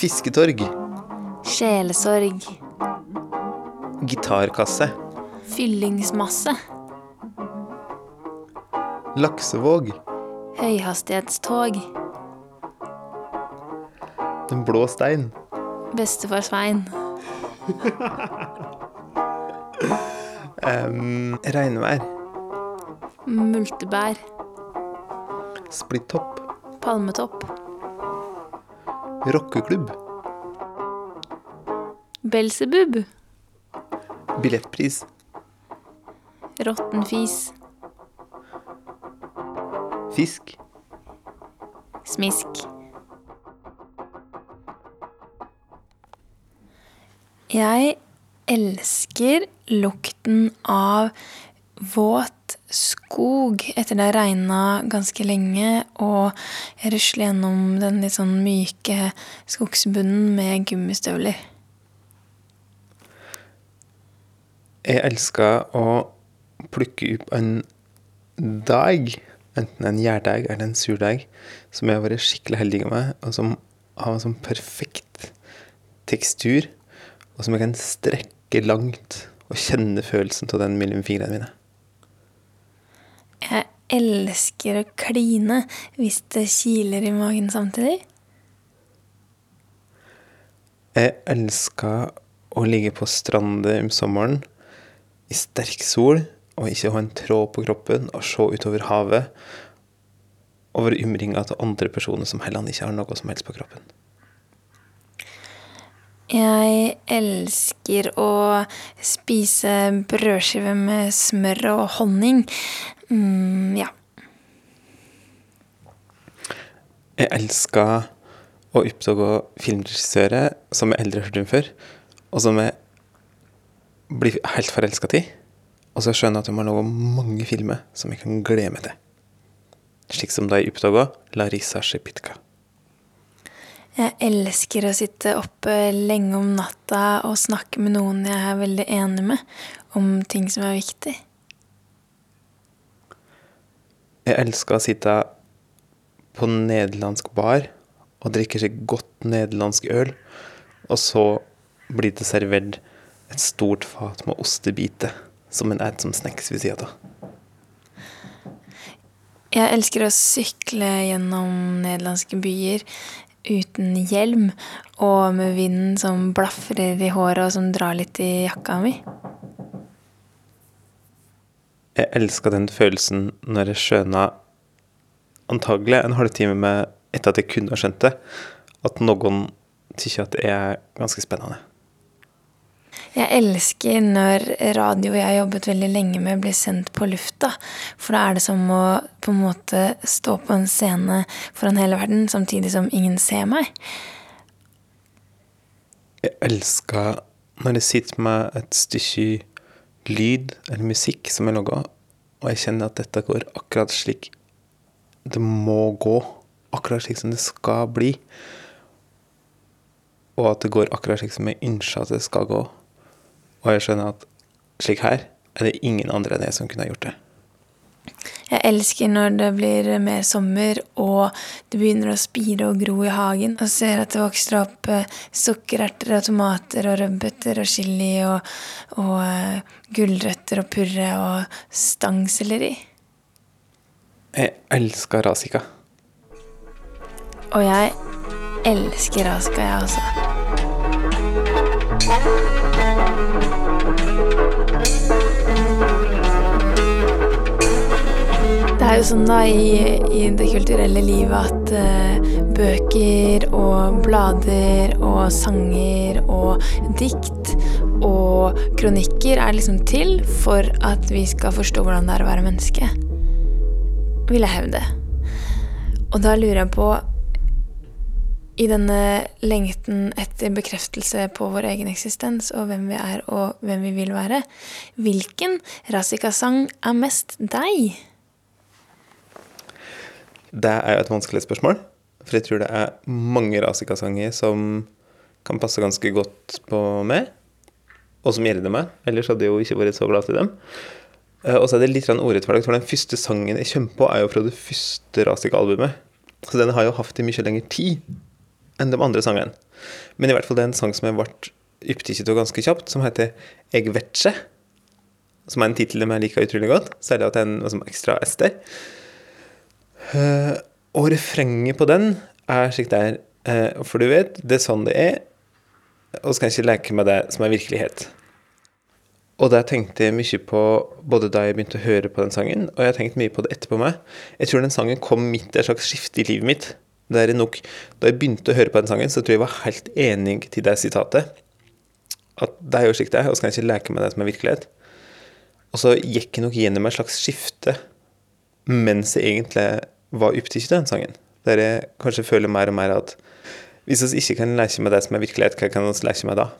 Fisketorg. Sjelesorg. Gitarkasse. Fyllingsmasse. Laksevåg. Høyhastighetstog. Den blå stein. Bestefar Svein. Um, regnvær. Multebær. Splitt-topp. Palmetopp. Rockeklubb. Belsebub. Billettpris. Råttenfis. Fisk. Smisk. Jeg elsker lukten av våt skog etter det har regna ganske lenge, og jeg rusler gjennom den litt sånn myke skogsbunnen med gummistøvler. Jeg elsker å plukke opp en dag, enten en gjærdeig eller en surdeig, som jeg har vært skikkelig heldig med, og som har en sånn perfekt tekstur, og som jeg kan strekke langt og kjenne følelsen av den mellom fingrene mine. Jeg elsker å kline hvis det kiler i magen samtidig. Jeg elsker å ligge på stranda om sommeren i sterk sol og ikke ha en tråd på kroppen og se utover havet og være umringa av andre personer som heller ikke har noe som helst på kroppen. Jeg elsker å spise brødskive med smør og honning. Mm, ja. Jeg elsker å oppdage filmregissører som er eldre om før, og som jeg blir helt forelska i. Og så skjønner jeg at de har laga mange filmer som jeg kan glede meg til. Slik som da jeg oppdaga Larissa Shepitka. Jeg elsker å sitte oppe lenge om natta og snakke med noen jeg er veldig enig med, om ting som er viktig. Jeg elsker å sitte på nederlandsk bar og drikke seg godt nederlandsk øl, og så blir det servert et stort fat med ostebiter som en et som snacks ved sida av. Jeg elsker å sykle gjennom nederlandske byer uten hjelm og med vinden som blafrer i håret og som drar litt i jakka mi. Jeg elsker den følelsen når jeg skjøna, antagelig en halvtime med etter at jeg kunne ha skjønt det, at noen syns at det er ganske spennende. Jeg elsker når radio jeg har jobbet veldig lenge med, blir sendt på lufta. For da er det som å på en måte stå på en scene foran hele verden, samtidig som ingen ser meg. Jeg elsker når jeg sitter med et stykke lyd eller musikk som er laga, og jeg kjenner at dette går akkurat slik det må gå. Akkurat slik som det skal bli. Og at det går akkurat slik som jeg ønsker at det skal gå. Og jeg skjønner at slik her er det ingen andre enn jeg som kunne ha gjort det. Jeg elsker når det blir mer sommer og det begynner å spire og gro i hagen, og ser at det vokser opp eh, sukkererter og tomater og rødbeter og chili og, og uh, gulrøtter og purre og stangselleri. Jeg elsker rasika. Og jeg elsker rasika, jeg også. Er jo sånn da i, i det kulturelle livet at uh, bøker og blader og sanger og dikt og kronikker er liksom til for at vi skal forstå hvordan det er å være menneske. Vil jeg hevde. Og da lurer jeg på i denne lengten etter bekreftelse på vår egen eksistens og hvem vi er og hvem vi vil være, hvilken Razika-sang er mest deg? Det er jo et vanskelig spørsmål. For jeg tror det er mange rasikasanger som kan passe ganske godt på meg, og som gjelder meg. Ellers hadde jeg jo ikke vært så glad til dem. Eh, Og så er det litt ordrettferdig, for den første sangen jeg kommer på, er jo fra det første Rasika-albumet. Så den har jo hatt i mye lengre tid enn de andre sangene. Men i hvert fall det er en sang som jeg ble opptatt av ganske kjapt, som heter Eg vetsje. Som er en tittel jeg liker utrolig godt, særlig at det er en liksom, ekstra S der. Eh, og refrenget på den er slik det er. Uh, for du vet, det er sånn det er, og skal ikke leke med det som er virkelighet. Og det tenkte jeg mye på både da jeg begynte å høre på den sangen, og jeg har tenkt mye på det etterpå meg. Jeg tror den sangen kom midt i et slags skifte i livet mitt. Det er nok, Da jeg begynte å høre på den sangen, så tror jeg jeg var helt enig til det sitatet. At det er jo slik det er, og skal ikke leke med det som er virkelighet. Og så gikk jeg nok gjennom et slags skifte mens jeg egentlig var opptatt av den sangen. Der jeg kanskje føler mer og mer at hvis vi ikke kan leke med det som er virkelighet, hva kan vi leke med da?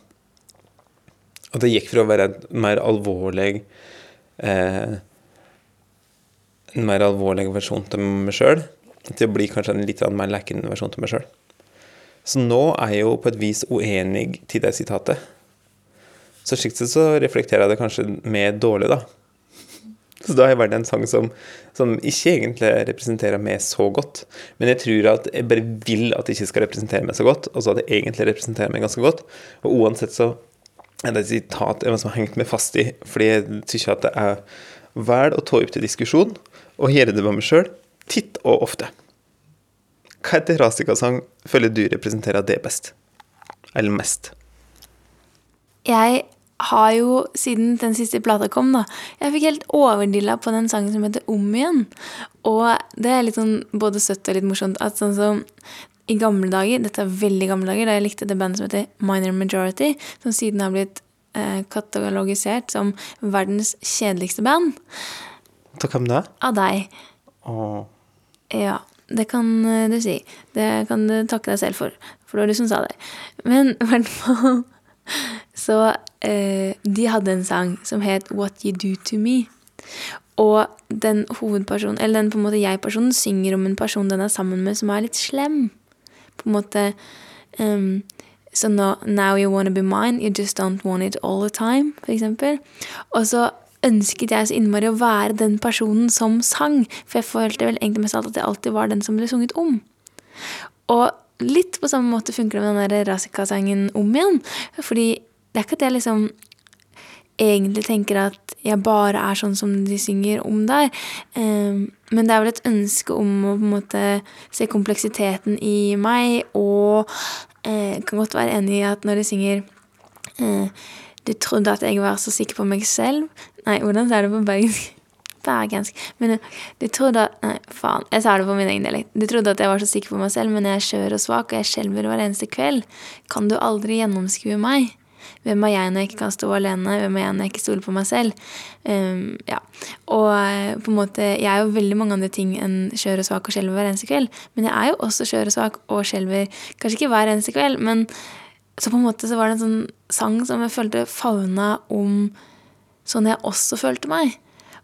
Og det gikk fra å være en mer alvorlig eh, En mer alvorlig versjon til meg sjøl, til å bli kanskje en litt mer leken versjon til meg sjøl. Så nå er jeg jo på et vis uenig til det sitatet. Så slik sett så reflekterer jeg det kanskje mer dårlig, da. Så da har jeg valgt en sang som, som, ikke egentlig representerer meg så godt. Men jeg tror at jeg bare vil at det ikke skal representere meg så godt, og så at det egentlig representerer meg ganske godt. Og uansett så er det et sitat jeg har hengt meg fast i, fordi jeg syns at det er vel å ta opp til diskusjon og gjøre det med meg sjøl, titt og ofte. Hva heter Rasika-sang føler du representerer det best? Eller mest? Jeg har jo, siden den siste plata kom, da Jeg fikk helt overdilla på den sangen som heter Om igjen. Og det er litt sånn både søtt og litt morsomt at sånn som i gamle dager, dette er veldig gamle dager, da jeg likte det bandet som heter Minor Majority, som siden har blitt eh, katalogisert som verdens kjedeligste band. Av hvem da? Av deg. Åh. Ja, det kan eh, du si. Det kan du takke deg selv for, for det var du som sa det. Men i hvert fall så eh, de hadde en sang som het What You Do To Me. Og den hovedpersonen, eller den på en måte jeg-personen synger om en person den er sammen med, som er litt slem. På en måte um, Så so no, now you wanna be mine, you just don't want it all the time, eksempel. Og så ønsket jeg så innmari å være den personen som sang, for jeg følte vel egentlig mest alt at jeg alltid var den som ble sunget om. Og litt på samme måte funker det med den der Razika-sangen om igjen. Fordi det er ikke at jeg liksom egentlig tenker at jeg bare er sånn som de synger om der. Um, men det er vel et ønske om å på en måte se kompleksiteten i meg, og uh, kan godt være enig i at når de synger uh, Du trodde at jeg var så sikker på meg selv Nei, hvordan sa det på bergensk? Bergensk. Men du trodde at Nei, faen. Jeg sa det på min egen dialekt. Du trodde at jeg var så sikker på meg selv, men jeg er skjør og svak, og jeg skjelver hver eneste kveld. Kan du aldri gjennomskue meg? Hvem er jeg når jeg ikke kan stå alene? Hvem er jeg når jeg ikke stoler på meg selv? Um, ja. Og på en måte, jeg er jo veldig mange andre ting enn skjør og svak og skjelver hver eneste kveld. Men jeg er jo også skjør og svak og skjelver kanskje ikke hver eneste kveld, men så på en måte så var det en sånn sang som jeg følte favna om sånn jeg også følte meg.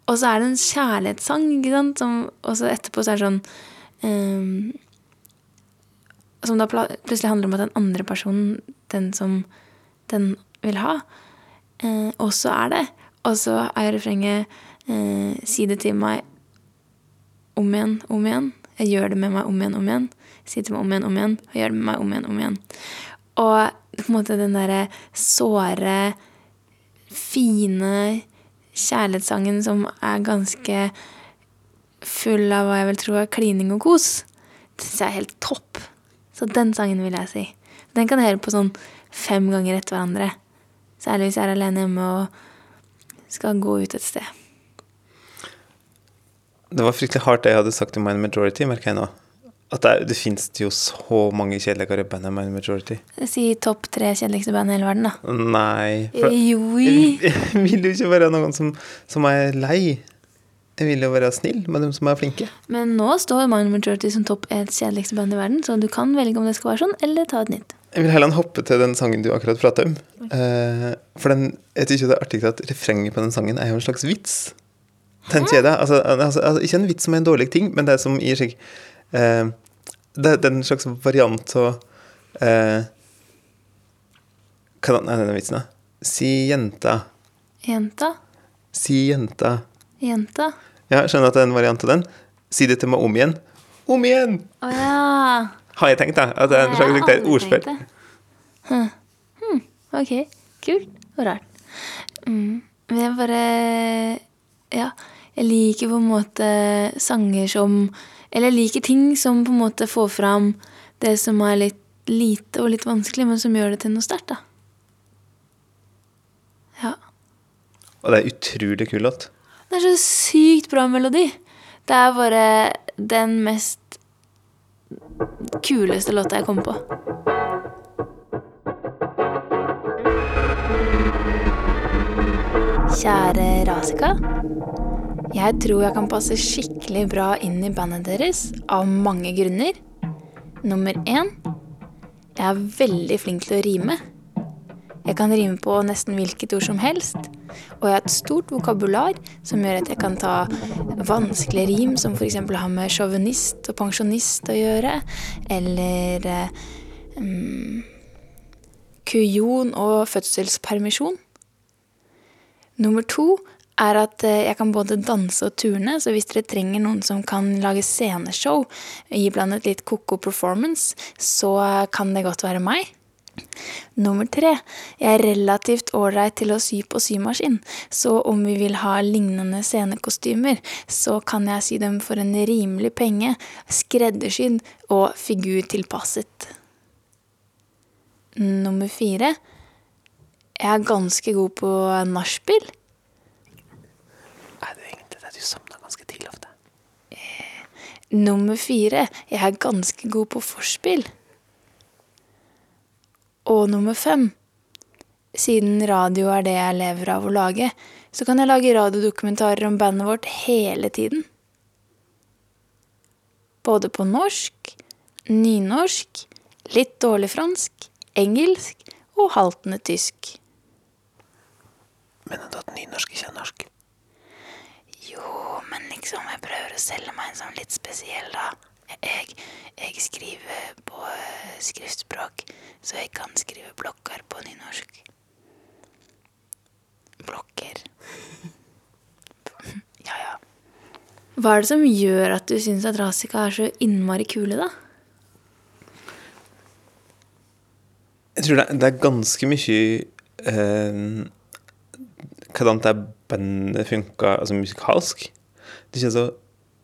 Og så er det en kjærlighetssang, ikke sant, som også etterpå så er det sånn um, Som da plutselig handler om at den andre personen, den som den vil ha, Og så er det. Og så er refrenget eh, Si det til meg om igjen, om igjen. Jeg gjør det med meg om igjen, om igjen. Si det til meg om igjen, om igjen. Og gjør det med meg om igjen, om igjen. Og på en måte den derre såre, fine kjærlighetssangen som er ganske full av hva jeg vil tro er klining og kos, det syns jeg er helt topp. Så den sangen vil jeg si. Den kan jeg høre på sånn fem ganger etter hverandre. Særlig hvis jeg er alene hjemme og skal gå ut et sted. Det var fryktelig hardt det jeg hadde sagt til Mind Majority, merker jeg nå. At det, det finnes jo så mange kjedeligere band enn Mind Majority. Si topp tre kjedeligste band i hele verden, da. Nei. For, Jo jeg, jeg vil jo ikke være noen som, som er lei. Jeg vil jo være snill med dem som er flinke. Men nå står Mind Majority som topp ett kjedeligste band i verden, så du kan velge om det skal være sånn, eller ta et nytt. Jeg vil heller hoppe til den sangen du akkurat prata om. Uh, for den, jeg syns det er artig at refrenget på den sangen er jo en slags vits. Tenker jeg det? Altså, altså, altså, ikke en vits som er en dårlig ting, men det er som gir seg uh, det, det er en slags variant av uh, Hva er denne vitsen, da? Si jenta. Jenta? Si jenta. Jenta? Ja, skjønner at det er en variant av den. Si det til meg om igjen. Om igjen! Å ja. Har jeg tenkt, da. At det er en slags et ordspill. Hm. Hm. Ok, kult og rart. Mm. Men jeg bare Ja, jeg liker på en måte sanger som Eller jeg liker ting som på en måte får fram det som er litt lite og litt vanskelig, men som gjør det til noe sterkt, da. Ja. Og det er utrolig kul låt. Det er så sykt bra melodi. Det er bare den mest kuleste låta jeg kommer på. Kjære Razika. Jeg tror jeg kan passe skikkelig bra inn i bandet deres av mange grunner. Nummer én jeg er veldig flink til å rime. Jeg kan rime på nesten hvilket ord som helst. Og jeg har et stort vokabular som gjør at jeg kan ta vanskelige rim, som f.eks. har med sjåvinist og pensjonist å gjøre. Eller mm, kujon og fødselspermisjon. Nummer to er at eh, jeg kan både danse og turne, så hvis dere trenger noen som kan lage sceneshow, iblandet litt ko-ko performance, så eh, kan det godt være meg. Nummer tre. Jeg er relativt ålreit til å sy på symaskin, så om vi vil ha lignende scenekostymer, så kan jeg sy dem for en rimelig penge, skreddersydd og figurtilpasset. Nummer fire. Jeg er ganske god på nachspiel. Er det egentlig det du sovner ganske tidlig ofte? Nummer fire. Jeg er ganske god på forspill. Og nummer fem. Siden radio er det jeg lever av å lage, så kan jeg lage radiodokumentarer om bandet vårt hele tiden. Både på norsk, nynorsk, litt dårlig fransk, engelsk og haltende tysk. Mener du at nynorsk ikke er norsk? Jo, men liksom, jeg prøver å selge meg en sånn litt spesiell, da. Jeg, jeg skriver på eh, skriftspråk, så jeg kan skrive blokker på nynorsk. Blokker. Ja, ja. Hva er det som gjør at du syns at Rasika er så innmari kule, da? Jeg tror det, det er ganske mye eh, Hvordan det bandet funka altså musikalsk. Det kjennes så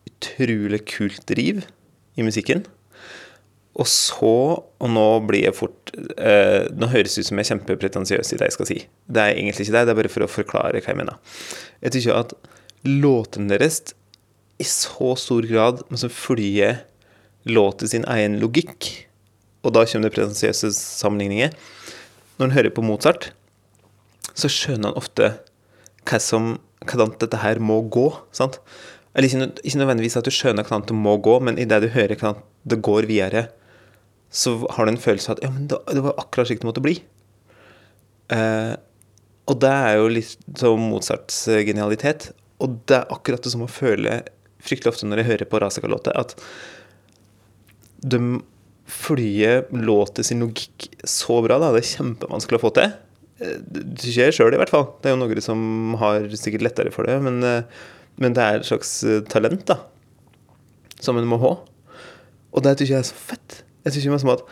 utrolig kult driv i musikken. Og så, og nå blir jeg fort eh, Nå høres det ut som jeg er kjempepretensiøs i det jeg skal si. Det er egentlig ikke det, det er bare for å forklare hva jeg mener. Jeg tykker at låtene deres i så stor grad som følger låten sin egen logikk. Og da kommer det pretensiøse sammenligninger. Når en hører på Mozart, så skjønner han ofte hva som, hvordan dette her må gå. sant? Eller ikke, nødvendigvis at du skjønner hvordan det må gå, men idet du hører hvordan det går videre, så har du en følelse av at ja, men det var akkurat slik det måtte bli. Eh, og det er jo litt som Mozarts genialitet. Og det er akkurat det som å føle fryktelig ofte når jeg hører på Razaka-låter, at de følger låter sin logikk så bra. Da. Det er kjempevanskelig å få til. Eh, Det skjer sjøl, i hvert fall. Det er jo noen som har sikkert lettere for det. Men, eh, men det er et slags eh, talent da, som en må ha. Og det syns jeg er så fett. Jeg synes som at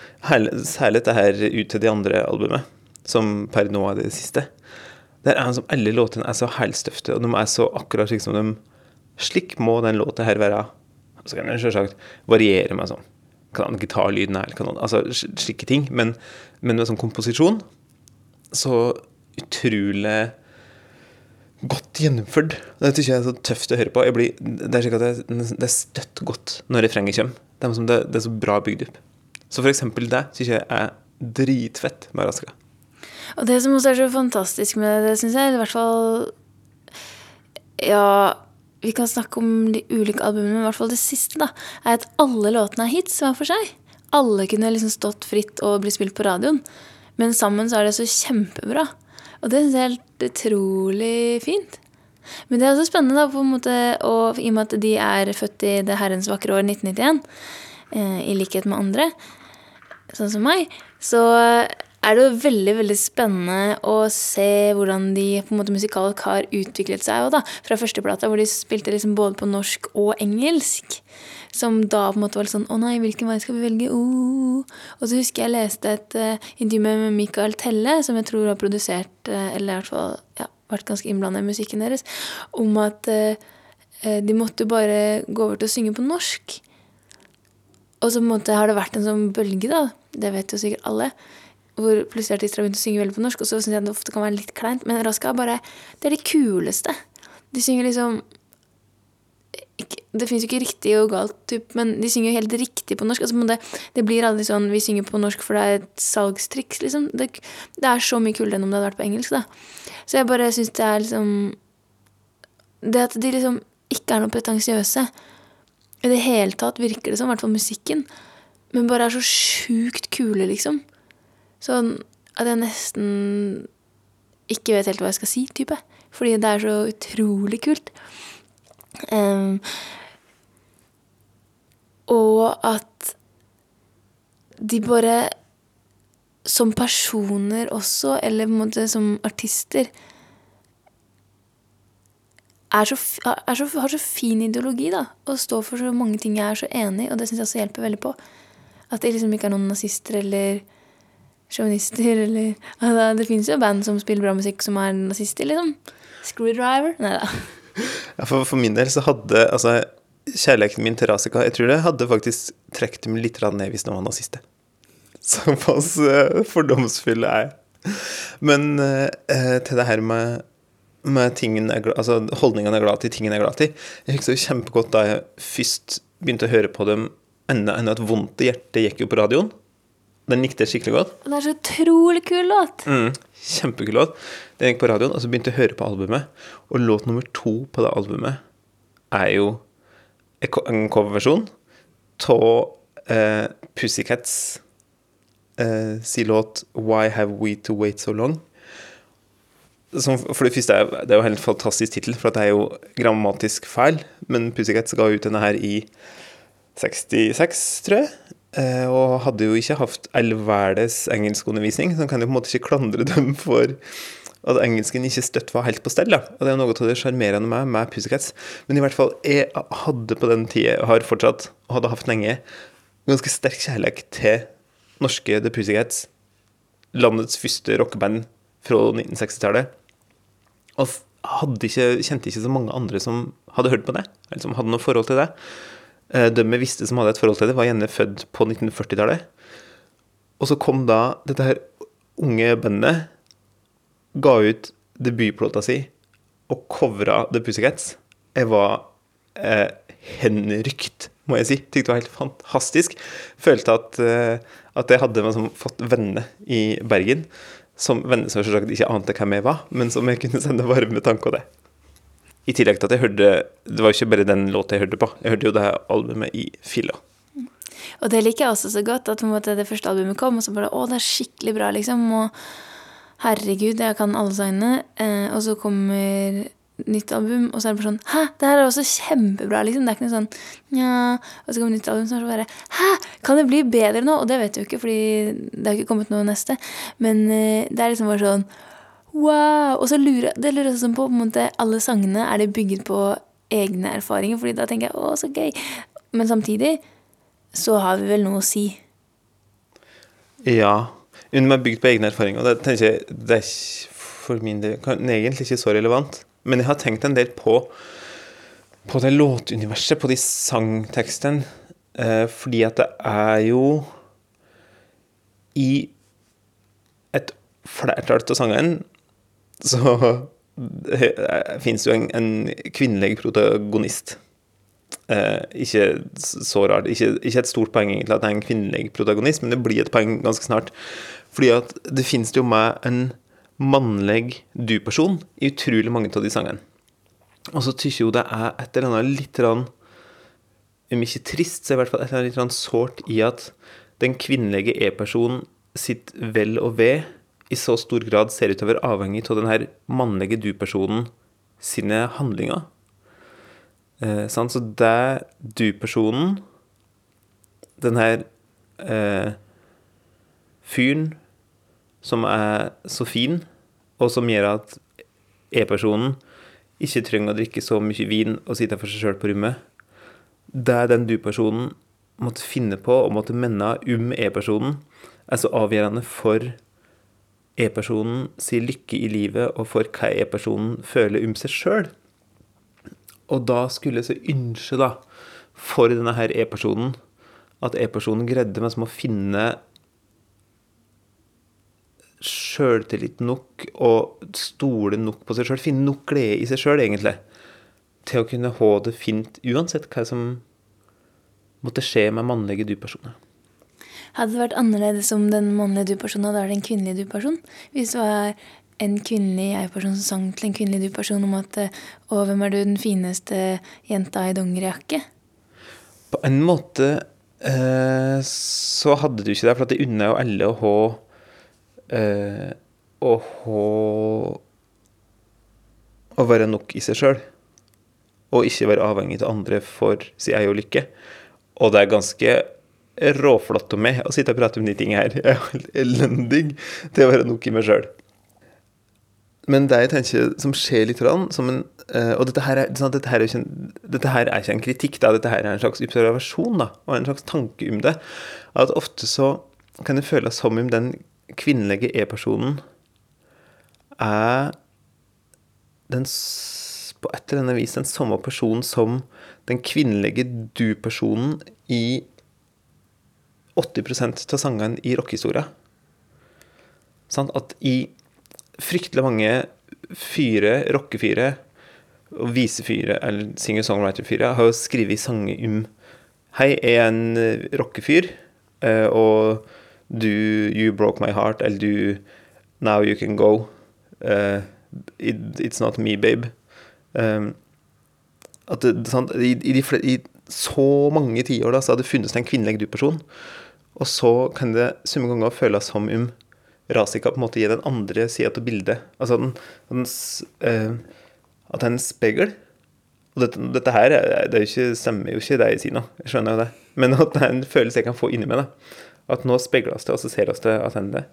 Særlig dette her ut til de andre albumet, som per nå er det siste. Der er han som alle låtene er så helstøfte, og de er så akkurat slik som de Slik må den låta her være. Så kan den selvsagt variere med sånn kan gitarlyden er, eller kan, altså sl- slike ting. Men, men med sånn komposisjon så utrolig godt gjennomført. Det syns jeg er så tøft å høre på. Jeg blir, det er slik at det, det er støtt godt når refrenget kommer. Det er, som det, det er så bra bygd opp. Så for eksempel det syns jeg er dritfett med Raska. Og det som også er så fantastisk med det, syns jeg, i hvert fall Ja, vi kan snakke om de ulike albumene, men i hvert fall det siste, da, er at alle låtene er hits hver for seg. Alle kunne liksom stått fritt og blitt spilt på radioen. Men sammen så er det så kjempebra. Og det syns jeg er helt utrolig fint. Men det er også spennende, da, på en måte, og i og med at de er født i det herrens vakre år 1991, eh, i likhet med andre, sånn som meg, så er det jo veldig veldig spennende å se hvordan de på en måte musikalsk har utviklet seg. Også, da. Fra førsteplata, hvor de spilte liksom både på norsk og engelsk. Som da på en måte var litt sånn Å nei, hvilken vei skal vi velge? Oh. Og så husker jeg leste et uh, intervju med Michael Telle, som jeg tror har produsert, uh, eller i hvert fall ja, vært ganske innblanda i musikken deres, om at uh, de måtte bare gå over til å synge på norsk. Og så på en måte har det vært en sånn bølge, da, det vet jo sikkert alle, hvor plutselig artister har begynt å synge veldig på norsk, og så syns jeg det ofte kan være litt kleint, men Raska bare Det er det kuleste. De synger liksom Det fins jo ikke riktig og galt, typ, men de synger jo helt riktig på norsk. Altså, det, det, blir aldri sånn vi synger på norsk for det er et salgstriks, liksom. Det, det er så mye kulere enn om det hadde vært på engelsk, da. Så jeg bare syns det er liksom Det at de liksom ikke er noe pretensiøse i det hele tatt, virker det som, i hvert fall musikken, men bare er så sjukt kule, liksom. Sånn at jeg nesten ikke vet helt hva jeg skal si, type. Fordi det er så utrolig kult. Og at de bare Som personer også, eller på en måte som artister er så, så, har så fin ideologi, da. Og står for så mange ting jeg er så enig i, og det syns jeg også hjelper veldig på. At det liksom ikke er noen nazister eller sjåvinister eller altså, Det fins jo band som spiller bra musikk som er nazister, liksom. Screwdriver? Nei da. Ja, for, for, min del så hadde altså kjærligheten min til Razika Jeg tror det hadde faktisk trukket dem litt ned hvis de var naziste. Såpass uh, fordomsfull er jeg. Men uh, til det her med, med altså holdningene jeg er glad til, tingene jeg er glad til Jeg husker kjempegodt da jeg først begynte å høre på dem enda, enda et vondt i hjertet gikk jo på radioen. Den likte jeg skikkelig godt. Det er så utrolig kul låt. Mm, kjempekul låt. Den gikk på radioen, og så begynte jeg å høre på albumet. Og låt nummer to på det albumet er jo en coverversjon av eh, Pussycats eh, si låt 'Why Have We To Wait So Long'. Som for det første er det er jo en helt fantastisk tittel, for det er jo grammatisk feil. Men Pussycats ga ut denne her i 66, tror jeg. Eh, og hadde jo ikke hatt all verdens engelskundervisning, så kan jeg på en måte ikke klandre dem for at engelsken ikke støtt var helt på stell. Da. Og det er noe av det sjarmerende med, med Pussycats. Men i hvert fall, jeg hadde på den tida, har fortsatt, og hadde hatt lenge, ganske sterk kjærlighet til norske The Pussycats. Landets første rockeband fra 1960-tallet. Og hadde ikke, kjente ikke så mange andre som hadde hørt på det, eller som hadde noe forhold til det. Eh, de vi visste som hadde et forhold til det, var gjerne født på 1940-tallet. Og så kom da dette her unge bandet, ga ut debutplata si og covra The Pussycats. Jeg var eh, henrykt, må jeg si. Tykte det var helt fantastisk. Følte at, eh, at jeg hadde liksom, fått venner i Bergen. Som venner som selvsagt ikke ante hvem jeg var, men som jeg kunne sende varme tanker til. I tillegg til at jeg hørte Det var jo ikke bare den låta jeg hørte på. Jeg hørte jo det her albumet i filla. Og det liker jeg også så godt, at måte, det første albumet kom, og så bare Å, det er skikkelig bra, liksom. Og herregud, jeg kan alle sangene. Eh, og så kommer nytt album, og så er det bare sånn Hæ, det her er også kjempebra, liksom. Det er ikke noe sånn Nja. Og så kommer nytt album, så er det bare Hæ, kan det bli bedre nå? Og det vet du ikke, fordi det har ikke kommet noe neste. Men eh, det er liksom bare sånn Wow! Og så lurer det lurer jeg på, på en måte, alle sangene er det bygget på egne erfaringer, fordi da tenker jeg å, så gøy. Men samtidig så har vi vel noe å si. Ja. Under meg bygd på egne erfaringer. Det tenker jeg det er for min del egentlig ikke så relevant. Men jeg har tenkt en del på på det låtuniverset, på de sangtekstene, eh, fordi at det er jo I et flertall av sangene så fins jo en, en, kvinnelig protagonist. Eh, ikke så rart. Ikke, ikke, et stort poeng egentlig at det er en kvinnelig protagonist, men det blir et poeng ganske snart. Fordi at det fins jo med en mannlig du-person i utrolig mange av de sangene. Og så tykker jo det er et eller annet litt rann, Om ikke trist, så i hvert fall et eller annet litt sårt i at den kvinnelige e-personen sitt vel og ve i så stor grad ser ut til å være avhengig av denne mannlige du-personen sine handlinger. Eh, så det du-personen, den her eh, fyren som er så fin, og som gjør at E-personen ikke trenger å drikke så mye vin og sitte for seg sjøl på rommet. Det er den du-personen måtte finne på og måtte menne om E-personen, er så avgjørende for E-personen sier lykke i livet og for hva E-personen føler om seg sjøl. Og da skulle jeg så ønske, da, for denne her E-personen, at E-personen greide meg som å finne sjøltillit nok og stole nok på seg sjøl. Finne nok glede i seg sjøl, egentlig. Til å kunne ha det fint uansett hva som måtte skje med mannlige du-personer. Hadde det vært annerledes om den mannlige du-personen hadde vært en kvinnelig du-person? Hvis det var en kvinnelig jeg-person som sang til en kvinnelig du-person om at 'Å, hvem er du, den fineste jenta i dongerijakke'? På en måte eh, så hadde du ikke det, for det unner jo alle å ha eh, Å Å være nok i seg sjøl. Og ikke være avhengig av andre for sin egen lykke. Og det er ganske råflott av meg å sitte og prate om de tingene her. Jeg er helt elendig til å være nok i meg sjøl. Men det jeg tenker som skjer litt, som en, uh, og dette her, er, sånn, dette, her ikke dette her, er ikke en kritikk, da, dette her er en slags observasjon da, og en slags tanke om det. At ofte så kan det føles som om den kvinnelige e-personen er den, på et eller annet vis den samme personen som den kvinnelige du-personen i 80% av sangene i rockehistoria. Sånn at i fryktelig mange fyre, rockefyre og visefyre, eller singer-songwriter-fyre, har jo skrevet sanger om Hei, jeg er en rockefyr, eh, og du You broke my heart, eller du Now you can go. Uh, it's not me, babe. Um, at det, sant, i, i, de, I, så mange tiår så har det funnes en kvinnelig du-person. Og så kan det summe ganger føles som om Rasika på en måte gir den andre sida av bildet. Altså den, den, uh, at det er en speil. Og dette, dette her det ikke, stemmer jo ikke det jeg sier nå, jeg skjønner jo det. Men at det er en følelse jeg kan få inni meg. da. At nå speiles det, og så ser vi det tilbake.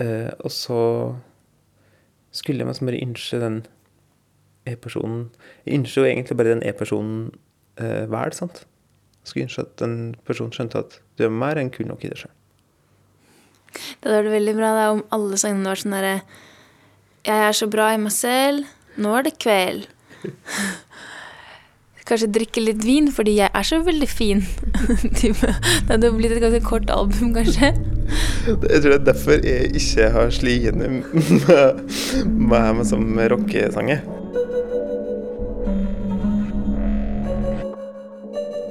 Uh, og så skulle jeg bare ønske den e-personen Jeg ønsker jo egentlig bare den e-personen uh, vel, sant? Jeg skulle ønske at den personen skjønte at du er mer enn kul nok i deg sjøl. Det hadde vært veldig bra da, om alle sangene var sånn derre Jeg er så bra i meg selv. Nå er det kveld. Kanskje drikke litt vin fordi jeg er så veldig fin. det hadde blitt et ganske kort album, kanskje. Jeg tror det er derfor jeg ikke har slitt gjennom med, med meg som rockesanger.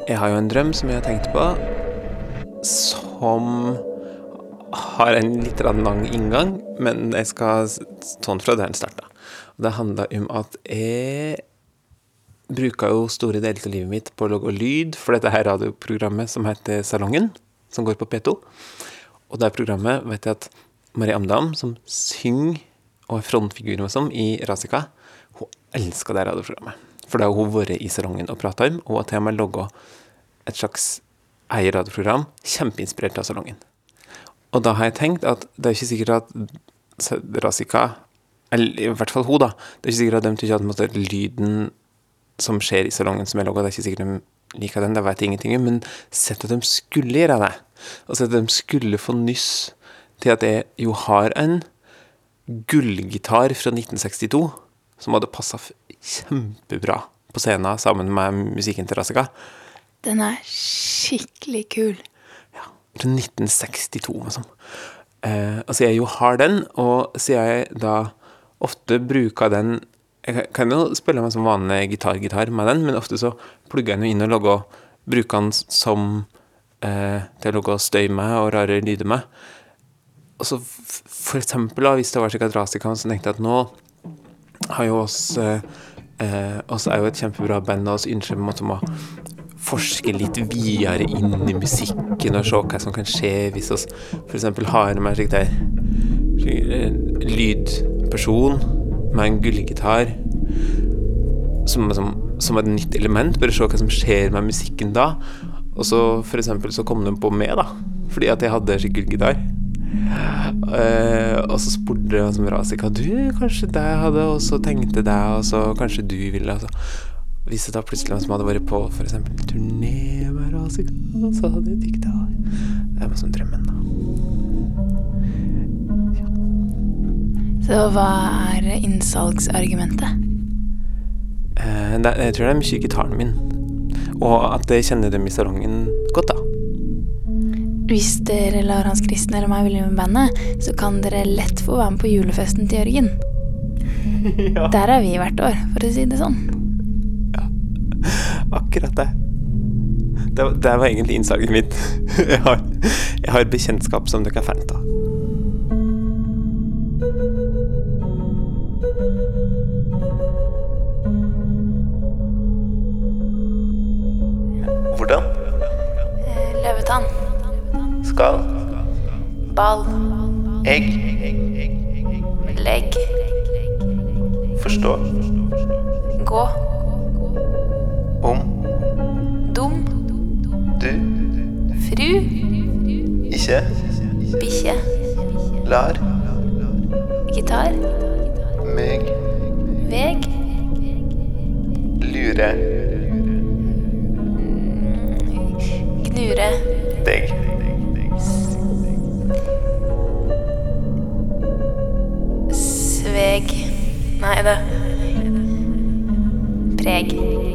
Jeg har jo en drøm som jeg har tenkt på, som har en litt lang inngang, men jeg skal sånn fra der den starta. Det handla om at jeg bruka jo store deler av livet mitt på å lage lyd for dette her radioprogrammet som heter Salongen, som går på P2. Og det programmet vet jeg at Marie Amdam, som synger og er frontfigur med som i Rasika, hun elsker det radioprogrammet. For det har hun vært i salongen og prata om, og har til og med laga et slags eget radioprogram kjempeinspirert av salongen. Og da har jeg tenkt at det er ikke sikkert at Rasika, eller i hvert fall hun, da, det er ikke sikkert at de tykker at lyden som skjer i salongen som jeg laga, det er ikke sikkert de liker den, det vet jeg ingenting om, men sett at de skulle gjøre det. Og sett at de skulle få nyss til at jeg jo har en gullgitar fra 1962 som hadde passa kjempebra på scenen sammen med musikken til Rasika. Den er skikkelig kul. Ja. Fra 1962, liksom. Eh, altså, jeg jo har den, og siden jeg da ofte bruker den Jeg kan jo spille meg som vanlig gitar-gitar med den, men ofte så plugger jeg den inn og logger, bruker den som eh, til å logge støy med og rare lyder med. Og så for eksempel, da, hvis det var slik at Rasika så tenkte jeg at nå har jo oss eh, eh, oss er jo et kjempebra band, og vi ønsker på å forske litt videre inn i musikken og se hva som kan skje hvis vi f.eks. har med slik der lydperson med en gullgitar som, som, som, et nytt element. Bare se hva som skjer med musikken da. Og så eksempel så kom de på meg, da. Fordi at jeg hadde skikkelig gitar. Eh, og så spurte han som Razika Du, kanskje det hadde også tenkte deg, og så kanskje du ville altså. Hvis det da plutselig hvem som hadde vært på f.eks. turné med Razika, så hadde jeg dikta Det var som drømmen, da. Så hva er innsalgsargumentet? Eh, det, jeg tror det er mye gitaren min. Og at jeg kjenner dem i salongen godt, da. Hvis dere lar Hans Kristen eller meg bli med bandet, så kan dere lett få være med på julefesten til Jørgen. Der er vi hvert år, for å si det sånn. Akkurat det. Det, var- det var egentlig innslaget mitt. Jeg har, jeg har bekjentskap som dere er fan av. Hvordan Løvetann. skal Ball. egg Legg. forstå Gå. Du Fru. ikke Bikkje. lar Gitar. meg Veg. lure Gnure. deg Sveg. Nei, det Preg.